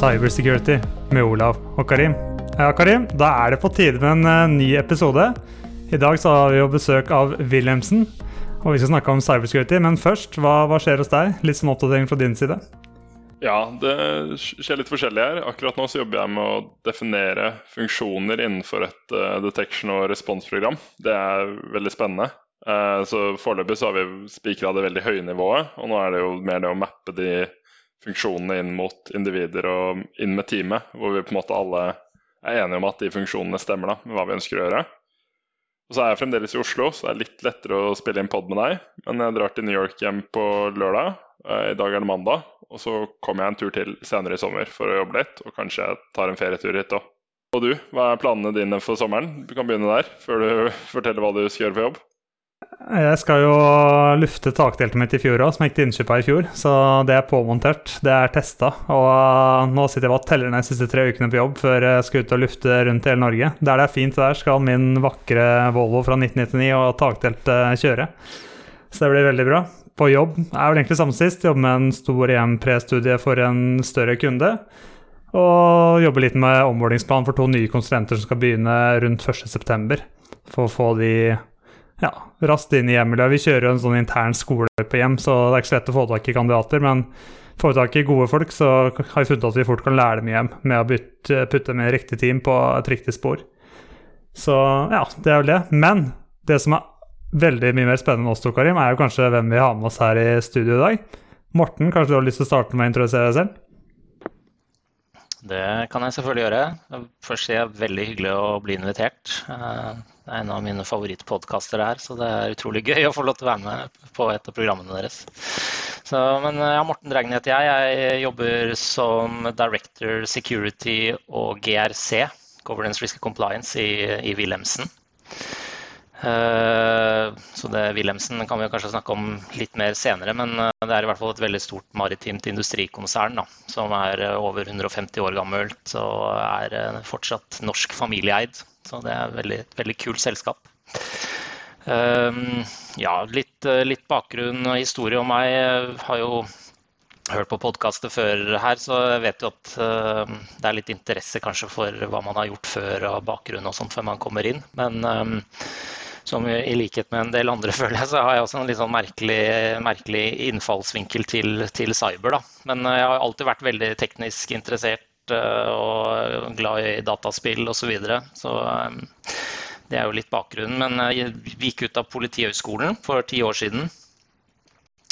Cybersecurity med Olav og Karim. Ja, Karim, da er det på tide med en uh, ny episode. I dag så har vi jo besøk av Wilhelmsen, og vi skal snakke om cybersecurity. Men først, hva, hva skjer hos deg? Litt sånn oppdatering fra din side. Ja, det skjer litt forskjellig her. Akkurat nå så jobber jeg med å definere funksjoner innenfor et uh, detection- og responsprogram. Det er veldig spennende. Uh, så Foreløpig så har vi spikra det veldig høye nivået, og nå er det jo mer det å mappe de funksjonene inn mot individer og inn med teamet, hvor vi på en måte alle er enige om at de funksjonene stemmer da, med hva vi ønsker å gjøre. Og så er jeg fremdeles i Oslo, så det er litt lettere å spille inn pod med deg. Men jeg drar til New York hjem på lørdag. Eh, I dag er det mandag. Og så kommer jeg en tur til senere i sommer for å jobbe litt. Og kanskje jeg tar en ferietur hit òg. Og du, hva er planene dine for sommeren? Du kan begynne der, før du forteller hva du skal gjøre for jobb. Jeg skal jo lufte takdeltet mitt i fjor òg, som jeg gikk til innkjøp av i fjor. Så det er påmontert, det er testa. Og uh, nå sitter jeg og teller ned de siste tre ukene på jobb før jeg skal ut og lufte rundt i hele Norge. Der det er fint der, skal min vakre Volvo fra 1999 og taktelt uh, kjøre. Så det blir veldig bra. På jobb er vel egentlig samme sist. Jobber med en stor EM-pre-studie for en større kunde. Og jobber litt med omvålingsplan for to nye konsulenter som skal begynne rundt 1.9. For å få de ja, raskt inn i hjemmiljøet. Vi kjører jo en sånn intern skole på hjem, så det er ikke så lett å få tak i kandidater. Men får vi tak i gode folk, så har vi funnet at vi fort kan lære dem hjem med å bytte, putte med riktig team på et riktig spor. Så ja, det er vel det. Men det som er veldig mye mer spennende enn oss to, Karim, er jo kanskje hvem vi har med oss her i studio i dag. Morten, kanskje du har lyst til å starte med å introdusere deg selv? Det kan jeg selvfølgelig gjøre. Først sier jeg veldig hyggelig å bli invitert. Eh, det er en av mine favorittpodkaster her, så det er utrolig gøy å få lov til å være med på et av programmene deres. Så, men ja, Morten Dregn heter jeg. Jeg jobber som Director Security og GRC, Governance Risk Compliance, i, i Wilhelmsen. Eh, så det Wilhelmsen kan vi kanskje snakke om litt mer senere, men eh, det er i hvert fall et veldig stort maritimt industrikonsern da, som er eh, over 150 år gammelt og er fortsatt norsk familieeid. Så det er et veldig, veldig kult selskap. Ja, litt, litt bakgrunn og historie om meg. Jeg har jo hørt på podkaster før her, så jeg vet jo at det er litt interesse kanskje for hva man har gjort før og bakgrunn og sånt før man kommer inn. Men som i likhet med en del andre, føler jeg, så har jeg også en litt sånn merkelig, merkelig innfallsvinkel til, til, cyber. Da. Men eh, jeg har alltid vært veldig teknisk interessert eh, og glad i dataspill osv. Så, videre. så eh, det er jo litt bakgrunnen. Men jeg gikk ut av Politihøgskolen for ti år siden.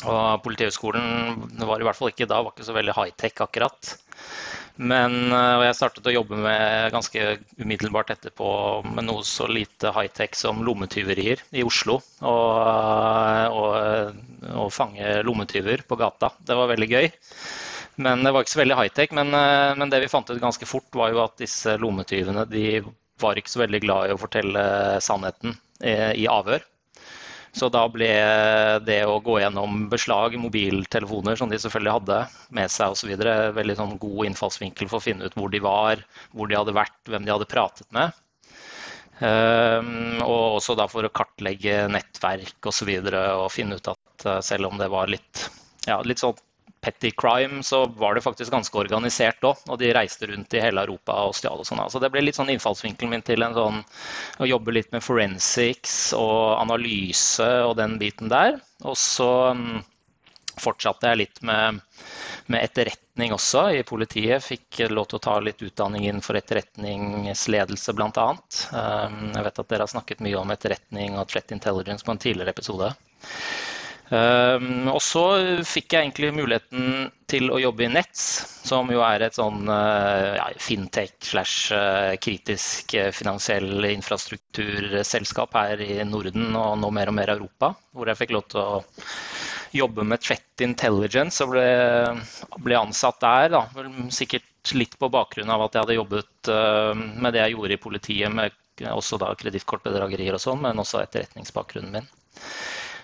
Og Politihøgskolen var i hvert fall ikke da var ikke så veldig high-tech akkurat. Men og jeg startet å jobbe med ganske umiddelbart etterpå med noe så lite high-tech som lommetyverier i Oslo. Og, og, og fange lommetyver på gata. Det var veldig gøy. Men det var ikke så veldig high-tech. Men, men, det vi fant ut ganske fort, var jo at disse lommetyvene de var ikke så veldig glad i å fortelle sannheten i avhør. Så da ble det å gå gjennom beslag, mobiltelefoner som de selvfølgelig hadde med seg osv., veldig sånn god innfallsvinkel for å finne ut hvor de var, hvor de hadde vært, hvem de hadde pratet med. Um, og også da for å kartlegge nettverk osv. Og, så og finne ut at uh, selv om det var litt, ja, litt sånn petty crime, så var det faktisk ganske organisert òg. Og de reiste rundt i hele Europa og stjal og sånn. Så det ble litt sånn innfallsvinkelen min til en sånn, å jobbe litt med forensics og analyse og den biten der. Og så um, fortsatte jeg litt med, med, etterretning også i politiet. Fikk lov til å ta litt utdanning innenfor etterretningsledelse bl.a. Um, jeg vet at dere har snakket mye om etterretning og threat intelligence på en tidligere episode. Um, og så fikk jeg egentlig muligheten til å jobbe i Nets, som jo er et sånn uh, ja, fintech slash uh, kritisk uh, finansiell infrastrukturselskap her i Norden og nå mer og mer Europa. Hvor jeg fikk lov til å jobbe med Threat Intelligence og ble, ble ansatt der. Da. Sikkert litt på bakgrunn av at jeg hadde jobbet med det jeg gjorde i politiet, med også da kredittkortbedragerier og sånn, men også etterretningsbakgrunnen min.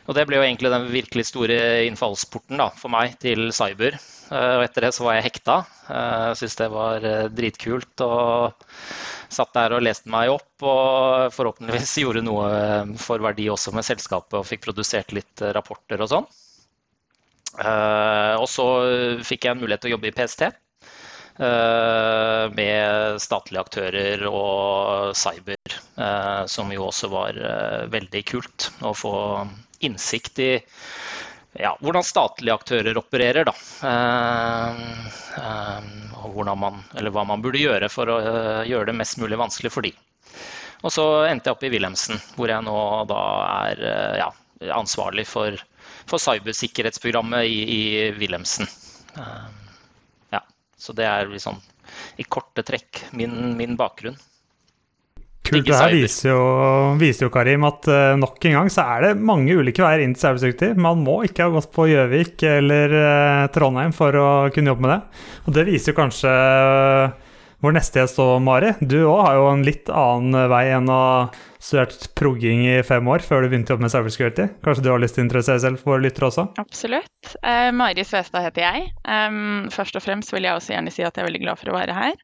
Og det ble jo egentlig den virkelig store innfallsporten da, for meg til cyber. Eh, og etter det så var jeg hekta. Jeg eh, syntes det var eh, dritkult. Og satt der og leste meg opp og forhåpentligvis gjorde noe for verdi også med selskapet og fikk produsert litt rapporter og sånn. Og så fikk jeg en mulighet til å jobbe i PST. med statlige aktører og cyber, som jo også var veldig kult å få innsikt i ja, hvordan statlige aktører opererer. Da. og man, hva man burde gjøre for å gjøre det mest mulig vanskelig for dem. Og så endte jeg opp i Wilhelmsen, hvor jeg nå da er ja, ansvarlig for, for cybersikkerhetsprogrammet i, i Wilhelmsen. Ja, så det er liksom i korte trekk min, min bakgrunn. Kult. Det her viser jo, viser jo, Karim, at uh, nok en gang så er det mange ulike veier inn til cybersecurity. Man må ikke ha gått på Gjøvik eller uh, Trondheim for å kunne jobbe med det. Og det viser jo kanskje uh, vår neste gjest òg, Mari. Du òg har jo en litt annen vei enn å studert progging i fem år før du begynte å jobbe med cybersecurity. Kanskje du har lyst til å interessere deg selv for lyttere også? Absolutt. Uh, Mari Svestad heter jeg. Um, først og fremst vil jeg også gjerne si at jeg er veldig glad for å være her.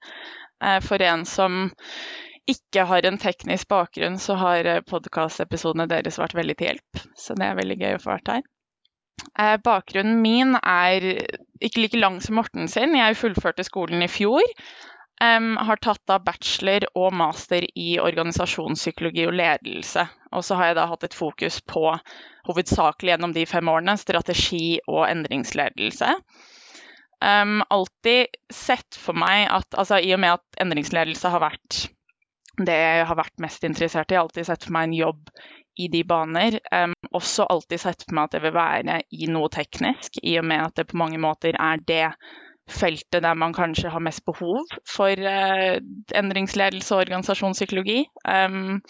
Uh, for en som ikke har en teknisk bakgrunn, så har eh, podkastepisodene deres vært veldig til hjelp. Så det er veldig gøy å få vært her. Uh, bakgrunnen min er ikke like lang som Morten sin. Jeg fullførte skolen i fjor. Um, har tatt da bachelor og master i organisasjonspsykologi og ledelse. Og så har jeg da hatt et fokus på, hovedsakelig gjennom de fem årene, strategi og endringsledelse. Um, alltid sett for meg at altså, I og med at endringsledelse har vært det jeg har vært mest interessert i, alltid sett for meg en jobb i de baner. Um, også alltid sett for meg at jeg vil være i noe teknisk, i og med at det på mange måter er det feltet der man kanskje har mest behov for uh, endringsledelse og organisasjonspsykologi. Um,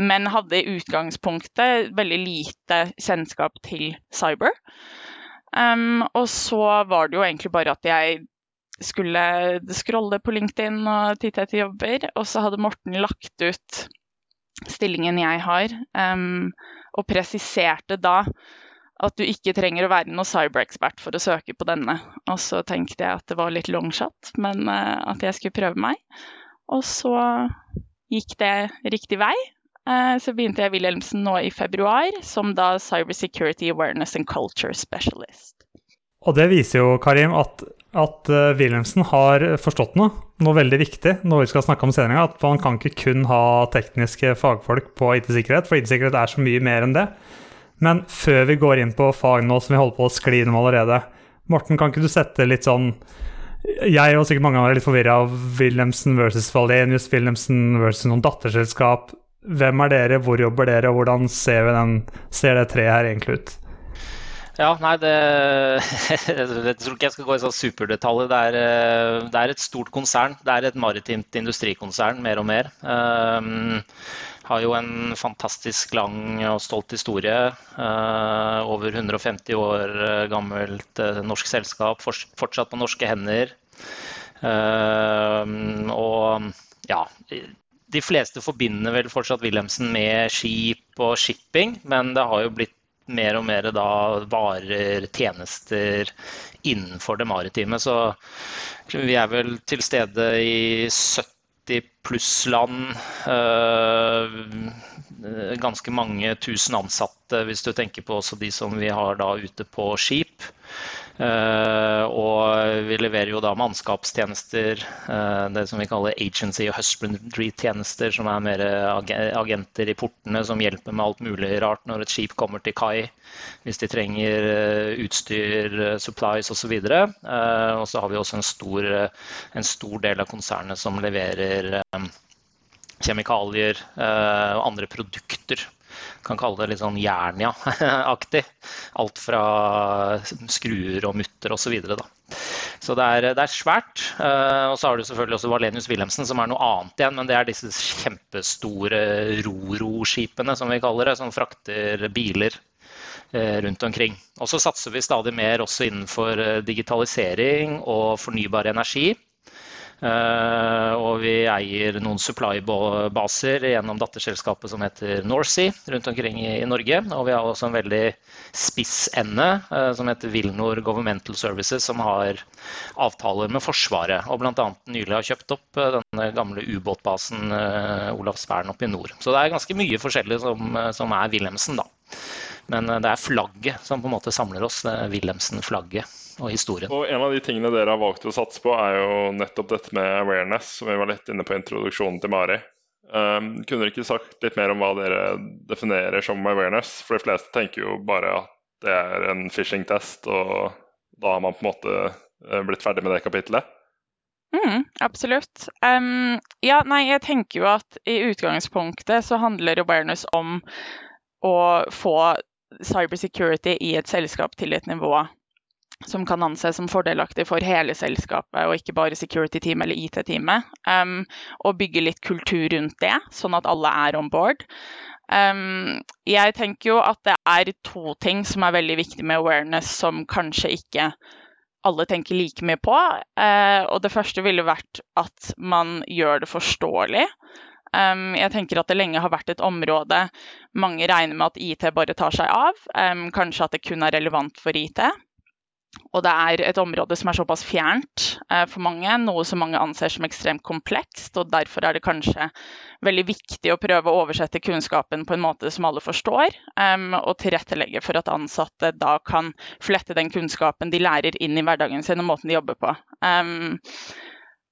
men hadde i utgangspunktet veldig lite kjennskap til cyber. Um, og så var det jo egentlig bare at jeg skulle scrolle på LinkedIn og titte etter jobber, og så hadde Morten lagt ut stillingen jeg har, um, og presiserte da at du ikke trenger å være noen cyberekspert for å søke på denne. Og så tenkte jeg at det var litt longshot, men uh, at jeg skulle prøve meg. Og så gikk det riktig vei. Uh, så begynte jeg Wilhelmsen nå i februar som da Cyber Security Awareness and Culture Specialist. Og det viser jo, Karim, at, at uh, Wilhelmsen har forstått noe. Noe veldig viktig når vi skal snakke om senere, At man kan ikke kun ha tekniske fagfolk på IT-sikkerhet, for IT-sikkerhet er så mye mer enn det. Men før vi går inn på fag nå som vi holder på å skli innom allerede, Morten, kan ikke du sette litt sånn Jeg og sikkert mange av dere er litt forvirra av Wilhelmsen versus Valenius, Wilhelmsen versus noen datterselskap. Hvem er dere, hvor jobber dere, og hvordan ser, den, ser det treet her egentlig ut? Ja, nei, det, Jeg tror ikke jeg skal gå i sånn superdetaljer. Det, eh, det, er et stort konsern. Det er et maritimt industrikonsern, mer og mer. Um, har jo en fantastisk lang og stolt historie. Uh, over 150 år uh, gammelt uh, norsk selskap, for, fortsatt på norske hender. og ja, de fleste forbinder vel fortsatt Wilhelmsen med skip og shipping, men det har jo blitt mer og mer da varer, tjenester innenfor det maritime. Så vi er vel til stede i 70 pluss land. Eh, ganske mange tusen ansatte, hvis du tenker på også de som vi har da ute på skip. Uh, og vi leverer jo da mannskapstjenester, uh, det som vi kaller agency og husbandry-tjenester, som er mer agenter i portene som hjelper med alt mulig rart når et skip kommer til kai, hvis de trenger uh, utstyr, supplies osv. Uh, og så har vi også en stor, en stor, del av konsernet som leverer kjemikalier og andre produkter kan kalle det litt sånn Jernia-aktig. Alt fra skruer og mutter osv. Videre, så det er, det er svært. Uh, og så har du selvfølgelig også Valenius Wilhelmsen, som er noe annet igjen. Men det er disse kjempestore ro-ro-skipene, som vi kaller det, som frakter biler uh, rundt omkring. Og så satser vi stadig mer også innenfor uh, digitalisering og fornybar energi. Eh, og vi eier noen supply-baser gjennom datterselskapet som heter Norsea rundt omkring i Norge. Og vi har også en veldig spiss ende eh, som heter Wilnor Governmental Services, som har avtaler med Forsvaret. Og bl.a. nylig har kjøpt opp eh, denne gamle ubåtbasen Olavsvern oppe i nord. Så det er ganske mye forskjellig som, som er Wilhelmsen, da. Men det er flagget som på en måte samler oss. Wilhelmsen-flagget. Og historien. Og En av de tingene dere har valgt å satse på, er jo nettopp dette med awareness, som vi var litt inne på introduksjonen til Mari. Um, kunne dere ikke sagt litt mer om hva dere definerer som awareness? For de fleste tenker jo bare at det er en phishing-test, og da har man på en måte eh, blitt ferdig med det kapitlet. Mm, absolutt. Um, ja, nei, jeg tenker jo at i utgangspunktet så handler awareness om å få cybersecurity i et selskap til et nivå som kan anses som fordelaktig for hele selskapet, og ikke bare security-teamet eller IT-teamet. Um, og bygge litt kultur rundt det, sånn at alle er on board. Um, jeg tenker jo at det er to ting som er veldig viktig med awareness, som kanskje ikke alle tenker like mye på. Uh, og det første ville vært at man gjør det forståelig. Um, jeg tenker at det lenge har vært et område mange regner med at IT bare tar seg av. Um, kanskje at det kun er relevant for IT. Og det er et område som er såpass fjernt eh, for mange, noe som mange anser som ekstremt komplekst. og Derfor er det kanskje veldig viktig å prøve å oversette kunnskapen på en måte som alle forstår, um, og tilrettelegge for at ansatte da kan flette den kunnskapen de lærer inn i hverdagen sin og måten de jobber på. Um,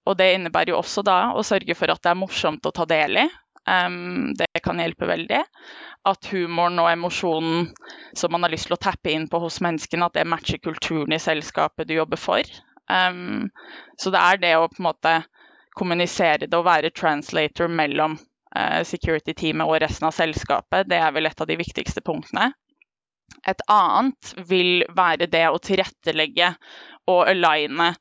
og det innebærer jo også da å sørge for at det er morsomt å ta del i. Um, det kan hjelpe veldig. At humoren og emosjonen som man har lyst til å tappe inn på hos menneskene, at det matcher kulturen i selskapet du jobber for. Um, så det er det å på en måte kommunisere det og være translator mellom uh, security-teamet og resten av selskapet. Det er vel et av de viktigste punktene. Et annet vil være det å tilrettelegge og aligne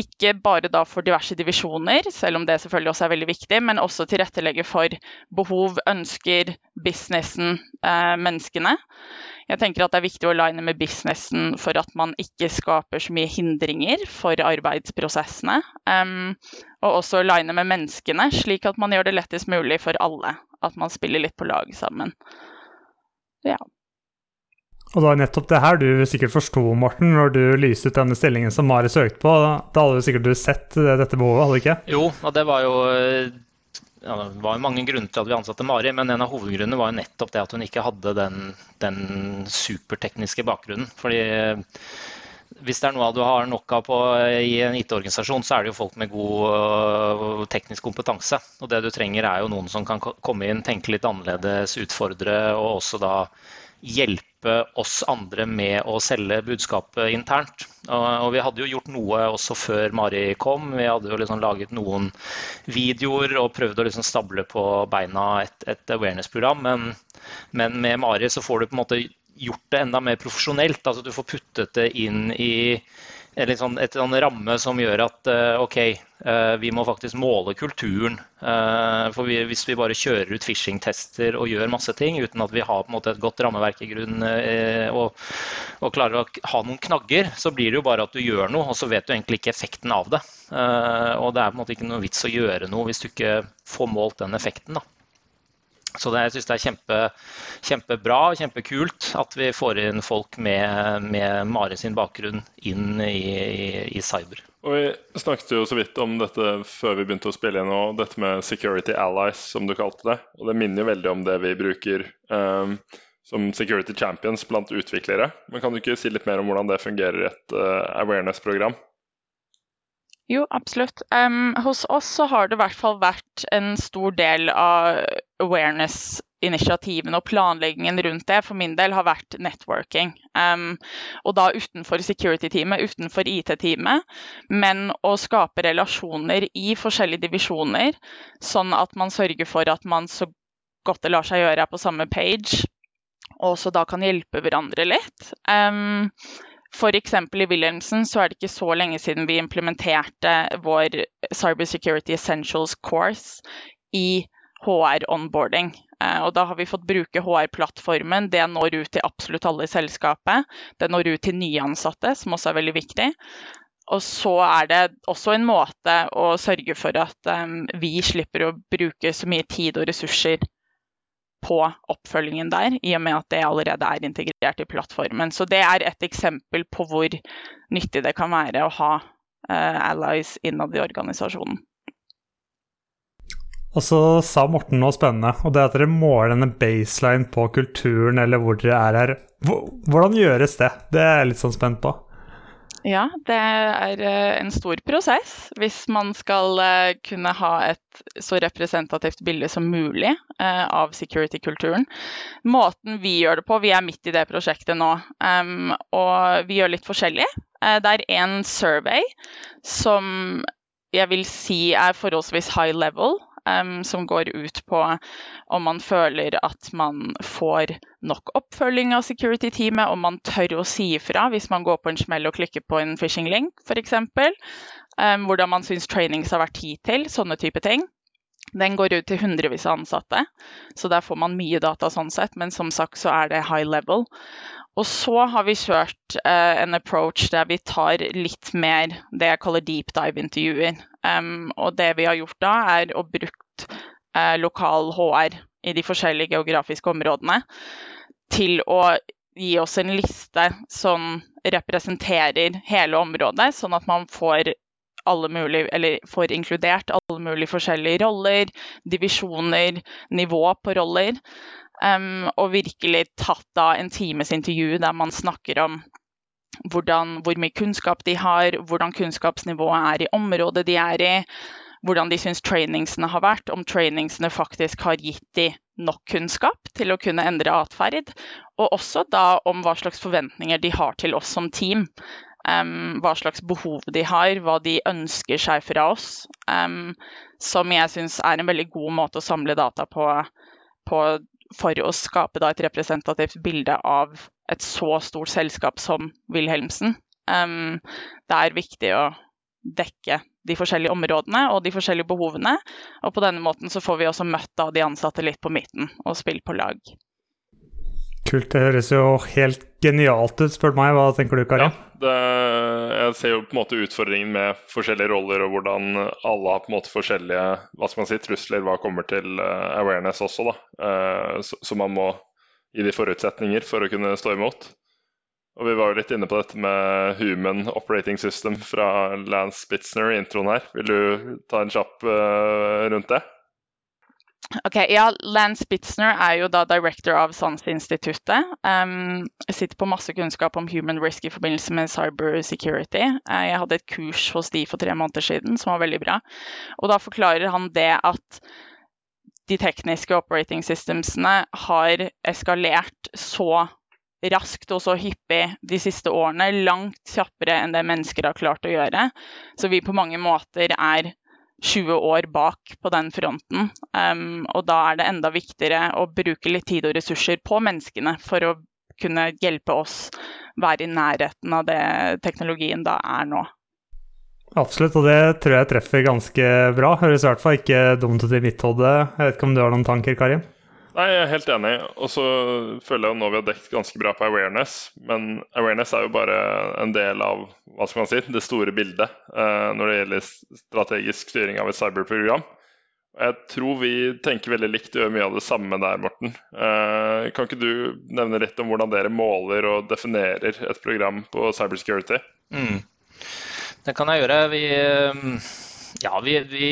ikke bare da for diverse divisjoner, selv om det selvfølgelig også er veldig viktig, men også tilrettelegge for behov, ønsker, businessen, eh, menneskene. Jeg tenker at det er viktig å line med businessen for at man ikke skaper så mye hindringer for arbeidsprosessene. Um, og også line med menneskene, slik at man gjør det lettest mulig for alle. At man spiller litt på lag sammen. Ja. Og det var nettopp det her du sikkert forsto, Morten, når du lyste ut denne stillingen som Mari søkte på. Da hadde du sikkert sett dette behovet, hadde du ikke? Jo, og det var jo ja, det var mange grunner til at vi ansatte Mari, men en av hovedgrunnene var jo nettopp det at hun ikke hadde den, den supertekniske bakgrunnen. Fordi hvis det er noe du har nok av på i en IT-organisasjon, så er det jo folk med god teknisk kompetanse. Og det du trenger er jo noen som kan komme inn, tenke litt annerledes, utfordre og også da hjelpe oss andre med å selge budskapet internt. Og, vi hadde jo gjort noe også før Mari kom. Vi hadde jo liksom laget noen videoer og prøvd å liksom stable på beina et, et awareness-program. Men, men, med Mari så får du på en måte gjort det enda mer profesjonelt. Altså du får puttet det inn i sånn, et sånn ramme som gjør at uh, OK, uh, vi må faktisk måle kulturen. For vi, hvis vi bare kjører ut phishing-tester og gjør masse ting uten at vi har måte et godt rammeverk i grunnen og, og, klarer å ha noen knagger, så blir det jo bare at du gjør noe, og så vet du egentlig ikke effekten av det. og det er på en måte ikke noe vits å gjøre noe hvis du ikke får målt den effekten. da. Så det, jeg syns det er kjempe, kjempebra og kjempekult at vi får inn folk med, med Mare sin bakgrunn inn i, i, i, cyber. Og Vi snakket jo så vidt om dette før vi begynte å spille inn, og dette med security allies, som du kalte det. Og Det minner jo veldig om det vi bruker um, som security champions blant utviklere. Men Kan du ikke si litt mer om hvordan det fungerer i et uh, awareness-program? Jo, absolutt. Um, hos oss så har det i hvert fall vært en stor del av awareness-initiativene og planleggingen rundt det for min del har vært networking. Um, og da utenfor security-teamet, utenfor IT-teamet. Men å skape relasjoner i forskjellige divisjoner, sånn at man sørger for at man så godt det lar seg gjøre er på samme page, og så da kan hjelpe hverandre litt. Um, F.eks. i Wilhelmsen så er det ikke så lenge siden vi implementerte vår Cyber Security Essentials course i HR-onboarding. Eh, og da har vi fått bruke HR-plattformen. Det når ut til absolutt alle i selskapet. Det når ut til nyansatte, som også er veldig viktig. Og så er det også en måte å sørge for at um, vi slipper å bruke så mye tid og ressurser på oppfølgingen der, i og med at det allerede er integrert i plattformen. Så det er et eksempel på hvor nyttig det kan være å ha uh, allies innad i organisasjonen. Og så sa Morten noe spennende, og det er at dere måler denne baseline på kulturen eller hvor dere er her. Hvordan gjøres det? Det er jeg litt sånn spent på. Ja, det er eh, en stor prosess hvis man skal eh, kunne ha et så representativt bilde som mulig eh, av security-kulturen. Måten vi gjør det på, vi er midt i det prosjektet nå, og vi gjør litt forskjellig. det er en survey som jeg vil si er forholdsvis high level um, som går ut på om man føler at man får nok oppfølging av security-teamet, om man tør å si ifra hvis man går på en smell og klikker på en phishing link f.eks. Um, hvordan man syns trainings har vært hittil, sånne type ting. Den går ut til hundrevis av ansatte, så der får man mye data sånn sett. Men som sagt så er det high level. Og så har vi kjørt uh, en approach der vi tar litt mer det jeg kaller deep dive-intervjuer. Um, og det vi har gjort da, er å brukt uh, lokal HR i de forskjellige geografiske områdene til å gi oss en liste som representerer hele området, sånn at man får alle mulige, eller får inkludert alle mulige forskjellige roller, divisjoner, nivå på roller. Um, og virkelig tatt da en times intervju der man snakker om hvordan, hvor mye kunnskap de har, hvordan kunnskapsnivået er i området de er i, hvordan de syns trainingsene har vært, om trainingsene faktisk har gitt de nok kunnskap til å kunne endre atferd, og også da om hva slags forventninger de har til oss som team. Um, hva slags behov de har, hva de ønsker seg fra oss. Um, som jeg syns er en veldig god måte å samle data på, på for å skape da, et representativt bilde av et så stort selskap som Wilhelmsen. Um, det er viktig å dekke de forskjellige områdene og de forskjellige behovene. Og på denne måten så får vi også møtt da, de ansatte litt på midten og spilt på lag. Kult. Det høres jo helt genialt ut, spør du meg. Hva tenker du, Kari? Ja, det, jeg ser jo på en måte utfordringen med forskjellige roller og hvordan alle har på en måte forskjellige hva skal man si, trusler hva kommer til uh, awareness også. da. Uh, så, så, man må gi de forutsetninger for å kunne stå imot. Og Vi var jo litt inne på dette med Human Operating System fra Lance Spitzner i introen her. Vil du ta en kjapp uh, rundt det? Ok, ja, Lance Spitzner er jo da director av SANS-instituttet. Um, jeg sitter på masse kunnskap om human risk i forbindelse med cyber security. Uh, jeg hadde et kurs hos de for tre måneder siden som var veldig bra. Og da forklarer han det at de tekniske operating systemsene har eskalert så raskt og så hyppig de siste årene, langt kjappere enn det mennesker har klart å gjøre. Så vi på mange måter er 20 år bak på den fronten. Um, og da er det enda viktigere å bruke litt tid og ressurser på menneskene for å kunne hjelpe oss være i nærheten av det teknologien da er nå. Absolutt, og det tror jeg treffer ganske bra. Høres i hvert fall ikke dumt ut i mitt hode. Jeg vet ikke om du har noen tanker, Kari? Nei, jeg er helt enig. Og så føler jeg nå vi har dekket ganske bra på awareness. Men awareness er jo bare en del av hva skal man si, det store bildet eh, når det gjelder strategisk styring av et cyberprogram. Jeg tror vi tenker veldig likt og gjør mye av det samme der, Morten. Eh, kan ikke du nevne litt om hvordan dere måler og definerer et program på cybersecurity? Mm. Det kan jeg gjøre. Vi, eh, ja, vi, vi,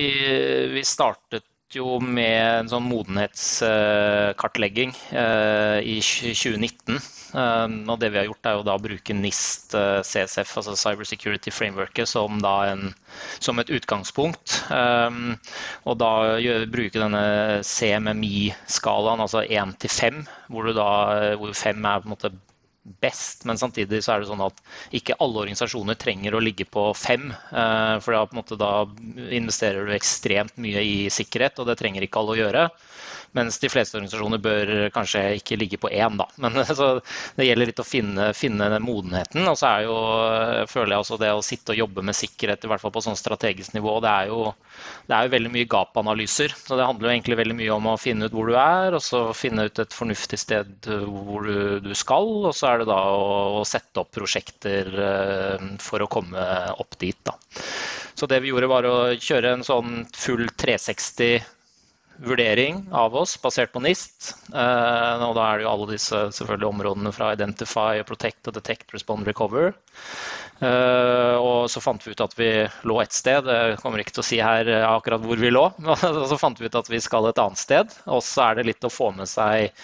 vi startet jo med en sånn modenhetskartlegging eh, i 2019. Eh, og det vi har gjort, er jo da å bruke NIST eh, CSF, altså Cyber Security Frameworket, som, en, som et utgangspunkt. Og da bruke denne CMMI-skalaen, altså 1 til 5, hvor, hvor 5 er på en måte best, men samtidig så er det sånn at ikke alle organisasjoner trenger å ligge på fem. Eh, for da, på en måte, da investerer du ekstremt mye i sikkerhet, og det trenger ikke alle å gjøre. Mens de fleste organisasjoner bør kanskje ikke ligge på én, da. Men det gjelder litt å finne, finne modenheten. Og så er jo, føler jeg også det å sitte og jobbe med sikkerhet, i hvert fall på sånn strategisk nivå, det er jo, det er jo veldig mye gap-analyser. Så det handler jo egentlig veldig mye om å finne ut hvor du er, og så finne ut et fornuftig sted hvor du, du skal. Og så er det da å, å sette opp prosjekter uh, for å komme opp dit, da. Så det vi gjorde var å kjøre en sånn full 360 vurdering av oss basert på NIST. Uh, og da er det jo alle disse selvfølgelig områdene fra Identify, Protect, og Detect, Respond, Recover. Uh, og så fant vi ut at vi lå et sted. Jeg kommer ikke til å si her akkurat hvor vi lå. og så fant vi ut at vi skal et annet sted. Og så er det litt å få med seg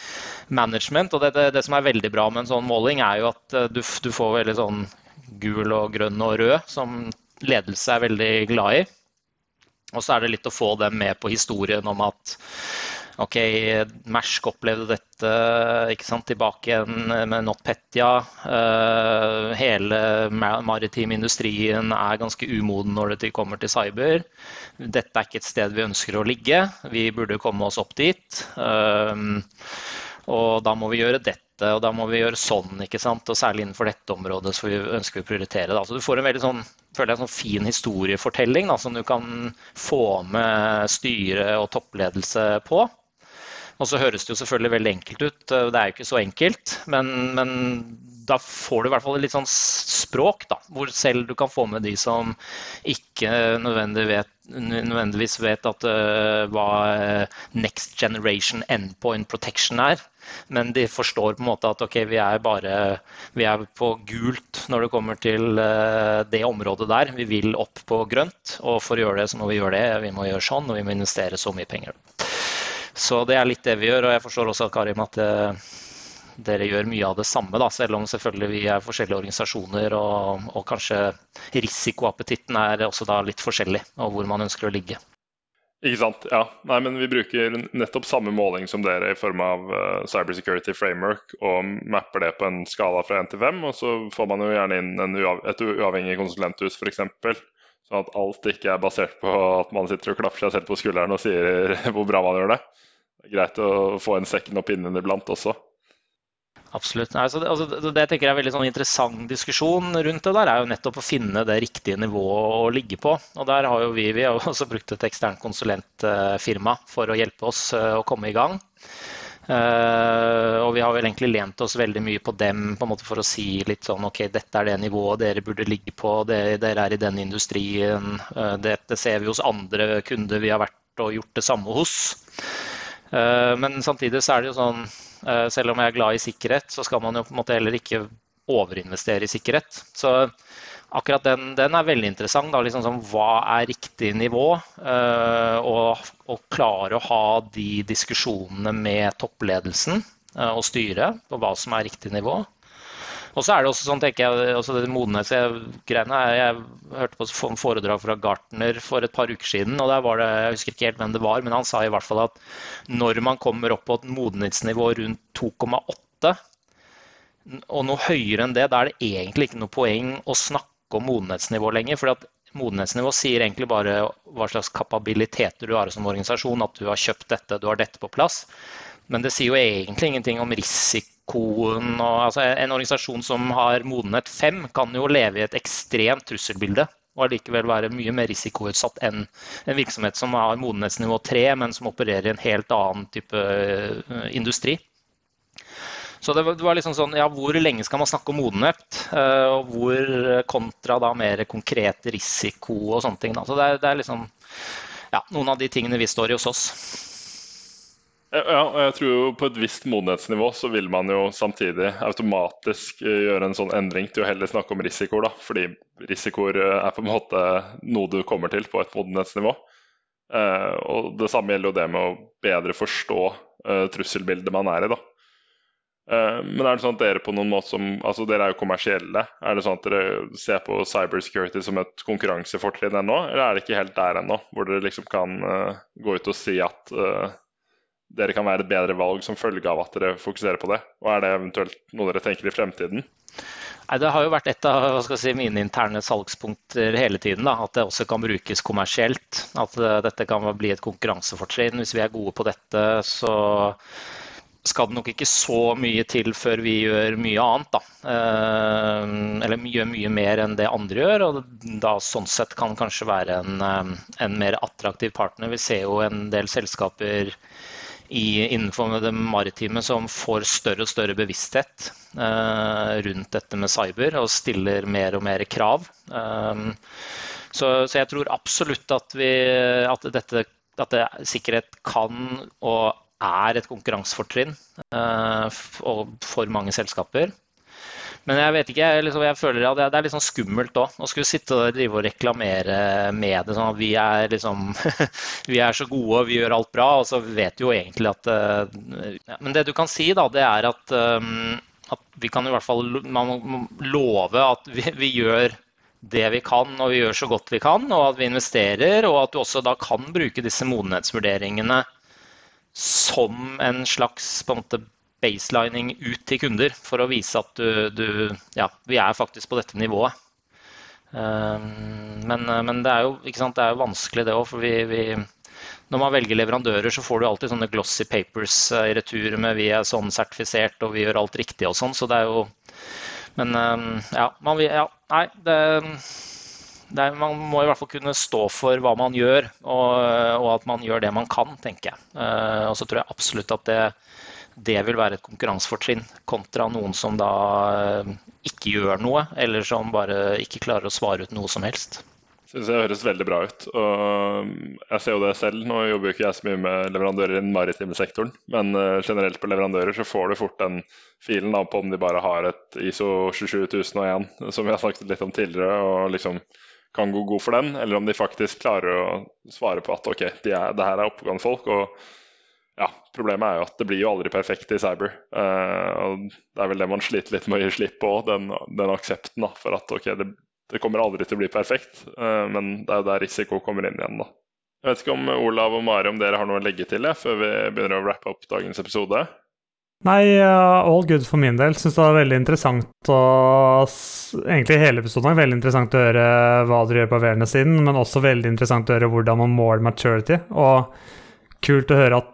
management. Og det, det, det som er veldig bra med en sånn måling, er jo at eh, du, du får veldig sånn gul og grønn og rød, som ledelse er veldig glad i. Og så er det litt å få dem med på historien om at OK, Mersk opplevde dette ikke sant, tilbake igjen med NotPetya. Uh, hele maritim industrien er ganske umoden når det kommer til cyber. Dette er ikke et sted vi ønsker å ligge. Vi burde komme oss opp dit. Uh, og da må vi gjøre dette dette, og da må vi gjøre sånn. ikke sant? Og særlig innenfor dette området så vi ønsker vi å prioritere det. Så du får en veldig sånn, føler jeg, sånn fin historiefortelling da, som du kan få med styre og toppledelse på. Og så høres det jo selvfølgelig veldig enkelt ut. Det er jo ikke så enkelt. Men, men da får du i hvert fall et litt sånn språk, da, hvor selv du kan få med de som ikke nødvendigvis vet, nødvendigvis vet at, uh, hva eh, next generation endpoint protection er. Men de forstår på en måte at ok, vi er bare vi er på gult når det kommer til uh, det området der. Vi vil opp på grønt, og for å gjøre det så må vi gjøre det. Vi må gjøre sånn, og vi må investere så mye penger. Så det er litt det vi gjør. Og jeg forstår også Karim, at uh, dere gjør mye av det samme, da, selv om selvfølgelig vi er forskjellige organisasjoner og, og kanskje risikoappetitten er også da litt forskjellig, og hvor man ønsker å ligge. Ikke sant. Ja. Nei, men vi bruker nettopp samme måling som dere i form av uh, Cybersecurity Framework og mapper det på en skala fra 1 til 5. Og så får man jo gjerne inn uav et uavhengig konsulenthus f.eks. Sånn at alt ikke er basert på at man sitter og klapper seg selv på skulderen og sier hvor bra man gjør det. Det er greit å få en second opinion iblant også. Absolutt. Altså, det, altså, det, jeg tenker er en veldig sånn interessant diskusjon rundt det der, er jo nettopp å finne det riktige nivået å ligge på. Og der har jo vi, vi har også brukt et eksternt konsulentfirma for å hjelpe oss eh, å komme i gang. Uh, og vi har vel egentlig lent oss veldig mye på dem på en måte for å si litt sånn OK, dette er det nivået dere burde ligge på, dere, dere er i den industrien. Uh, dette ser vi hos andre kunder vi har vært og gjort det samme hos. Uh, men samtidig så er det jo sånn Eh, selv om jeg er glad i sikkerhet, så skal man jo på en måte heller ikke overinvestere i sikkerhet. Så akkurat den, den er veldig interessant. Liksom sånn, hva er riktig nivå? Eh, og, og, klare å ha de diskusjonene med toppledelsen eh, og styret på hva som er riktig nivå. Og så er det også sånn, tenker jeg, også det modenhetsgreiene Jeg hørte på et foredrag fra Gartner for et par uker siden. og der var det, Jeg husker ikke helt hvem det var, men han sa i hvert fall at når man kommer opp på et modenhetsnivå rundt 2,8 og noe høyere enn det, da er det egentlig ikke noe poeng å snakke om modenhetsnivå lenger. for at Modenhetsnivå sier egentlig bare hva slags kapabiliteter du har som organisasjon. At du har kjøpt dette, du har dette på plass. Men det sier jo egentlig ingenting om risiko risikoen og, altså En organisasjon som har modenhet 5, kan jo leve i et ekstremt trusselbilde og allikevel være mye mer risikoutsatt enn en virksomhet som har modenhetsnivå 3, men som opererer i en helt annen type uh, industri. Så det var, liksom sånn, ja, Hvor lenge skal man snakke om modenhet? Uh, og hvor kontra da mer konkret risiko og sånne ting. Da. Så det er, det er liksom ja, noen av de tingene vi står i hos oss. Ja, og jeg tror jo på et visst modenhetsnivå så vil man jo samtidig automatisk eh, gjøre en sånn endring til å heller snakke om risikoer, da. Fordi risikoer eh, er på en måte noe du kommer til på et modenhetsnivå. Eh, og det samme gjelder jo det med å bedre forstå eh, trusselbildet man er i, da. Eh, men er det sånn at dere på noen måte som Altså dere er jo kommersielle. Er det sånn at dere ser på cybersecurity som et konkurransefortrinn ennå, eller er det ikke helt der ennå? Hvor dere liksom kan gå ut og si at dere kan være et bedre valg som følge av at dere fokuserer på det? Og er det eventuelt noe dere tenker i fremtiden? Nei, det har jo vært et av si, mine interne salgspunkter hele tiden. Da, at det også kan brukes kommersielt. At uh, dette kan bli et konkurransefortrinn. Hvis vi er gode på dette, så skal det nok ikke så mye til før vi gjør mye annet. Da. Uh, eller gjør mye mer enn det andre gjør. Og da sånn sett kan kanskje være en, uh, en mer attraktiv partner. Vi ser jo en del selskaper i, innenfor det maritime som får større og større bevissthet eh, rundt dette med cyber og stiller mer og mer krav. Um, så, så, jeg tror absolutt at, vi, at, dette, at det, sikkerhet kan og er et konkurransefortrinn uh, for mange selskaper. Men jeg vet ikke, jeg, liksom, jeg føler at det, er litt sånn skummelt òg. Å skulle sitte og drive og reklamere med det. sånn at vi er, liksom, vi er så gode vi gjør alt bra. Og så vet du jo egentlig at uh, ja, Men det du kan si, da, det er at um, at vi kan i hvert fall love at vi, vi, gjør det vi kan, og vi gjør så godt vi kan, og at vi investerer, og at du også da kan bruke disse modenhetsvurderingene som en slags på en måte, baselining ut til kunder for å vise at du, du Ja, vi er faktisk på dette nivået. Ehm, men, men det, er jo, sant, det, er jo, vanskelig, det òg. For vi, vi, når man velger leverandører, så får du alltid sånne glossy papers eh, i retur med vi er sånn sertifisert og vi gjør alt riktig og sånn. Så det er jo Men ehm, ja, man, ja nei, det, det er, man må i hvert fall kunne stå for hva man gjør, og, og at man gjør det man kan, tenker jeg. Uh, og så tror jeg absolutt at det, det vil være et konkurransefortrinn kontra noen som da uh, ikke gjør noe, eller som bare ikke klarer å svare ut noe som helst. Synes jeg høres veldig bra ut. og Jeg ser jo det selv. Nå jobber jo ikke jeg så mye med leverandører i den maritime sektoren, men uh, generelt på leverandører så får du fort den filen på om de bare har et ISO 27001, som vi har snakket litt om tidligere, og liksom kan gå god for den, eller om de faktisk klarer å svare på at ok, de er, det her er oppegående folk. og Problemet er jo at det blir jo aldri perfekt i cyber. Uh, og Det er vel det man sliter litt med å gi slipp på, den, den aksepten da, for at ok, det, det, kommer aldri til å bli perfekt. Uh, men det er jo der risiko kommer inn igjen. da. Jeg vet ikke om Olav og Mari om dere har noe å legge til jeg, før vi begynner å wrappe opp dagens episode? Nei, all good for min del. Syns det var veldig interessant å Egentlig hele episoden er veldig interessant å høre hva dere gjør på awareness-siden, men også veldig interessant å høre hvordan man måler maturity. Og kult å høre at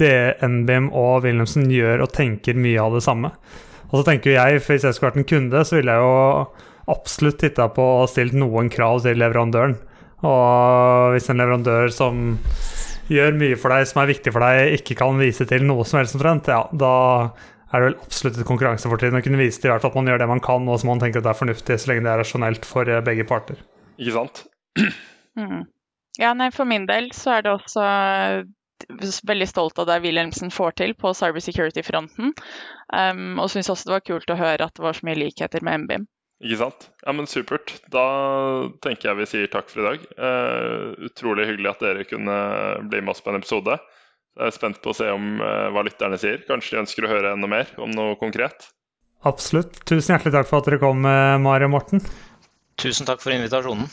det NBM og Wilhelmsen gjør og tenker mye av det samme. Og så tenker jeg, for Hvis jeg skulle vært en kunde, så ville jeg jo absolutt titta på og stilt noen krav til leverandøren. Og hvis en leverandør som gjør mye for deg, som er viktig for deg, ikke kan vise til noe som helst omtrent, ja, da er det vel absolutt et konkurransefortrinn å kunne vise til i hvert fall at man gjør det man kan, og som man tenker at det er fornuftig, så lenge det er rasjonelt for eh, begge parter. Ikke sant? Mm. Ja, nei, for min del så er det også veldig stolt av det Wilhelmsen får til på cybersecurity-fronten. Um, og syns også det var kult å høre at det var så mye likheter med MBIM. Ikke sant. Ja, men Supert. Da tenker jeg vi sier takk for i dag. Uh, utrolig hyggelig at dere kunne bli med oss på en episode. Jeg er spent på å se om uh, hva lytterne sier. Kanskje de ønsker å høre enda mer om noe konkret? Absolutt. Tusen hjertelig takk for at dere kom, eh, Mari og Morten. Tusen takk for invitasjonen.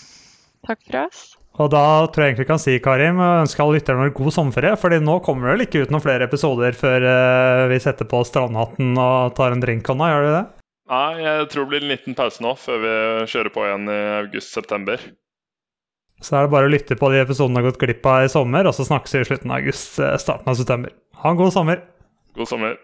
Takk for oss. Og da tror jeg egentlig vi kan si, Karim, ønske alle lytterne en god sommerferie. fordi nå kommer det vel ikke ut noen flere episoder før uh, vi setter på strandhatten og tar en drink hånda, gjør du det? Nei, jeg tror det blir en liten pause nå før vi kjører på igjen i august-september. Så er det bare å lytte på de episodene du har gått glipp av i sommer, og så snakkes vi i slutten av august, eh, starten av september. Ha en god sommer. God sommer.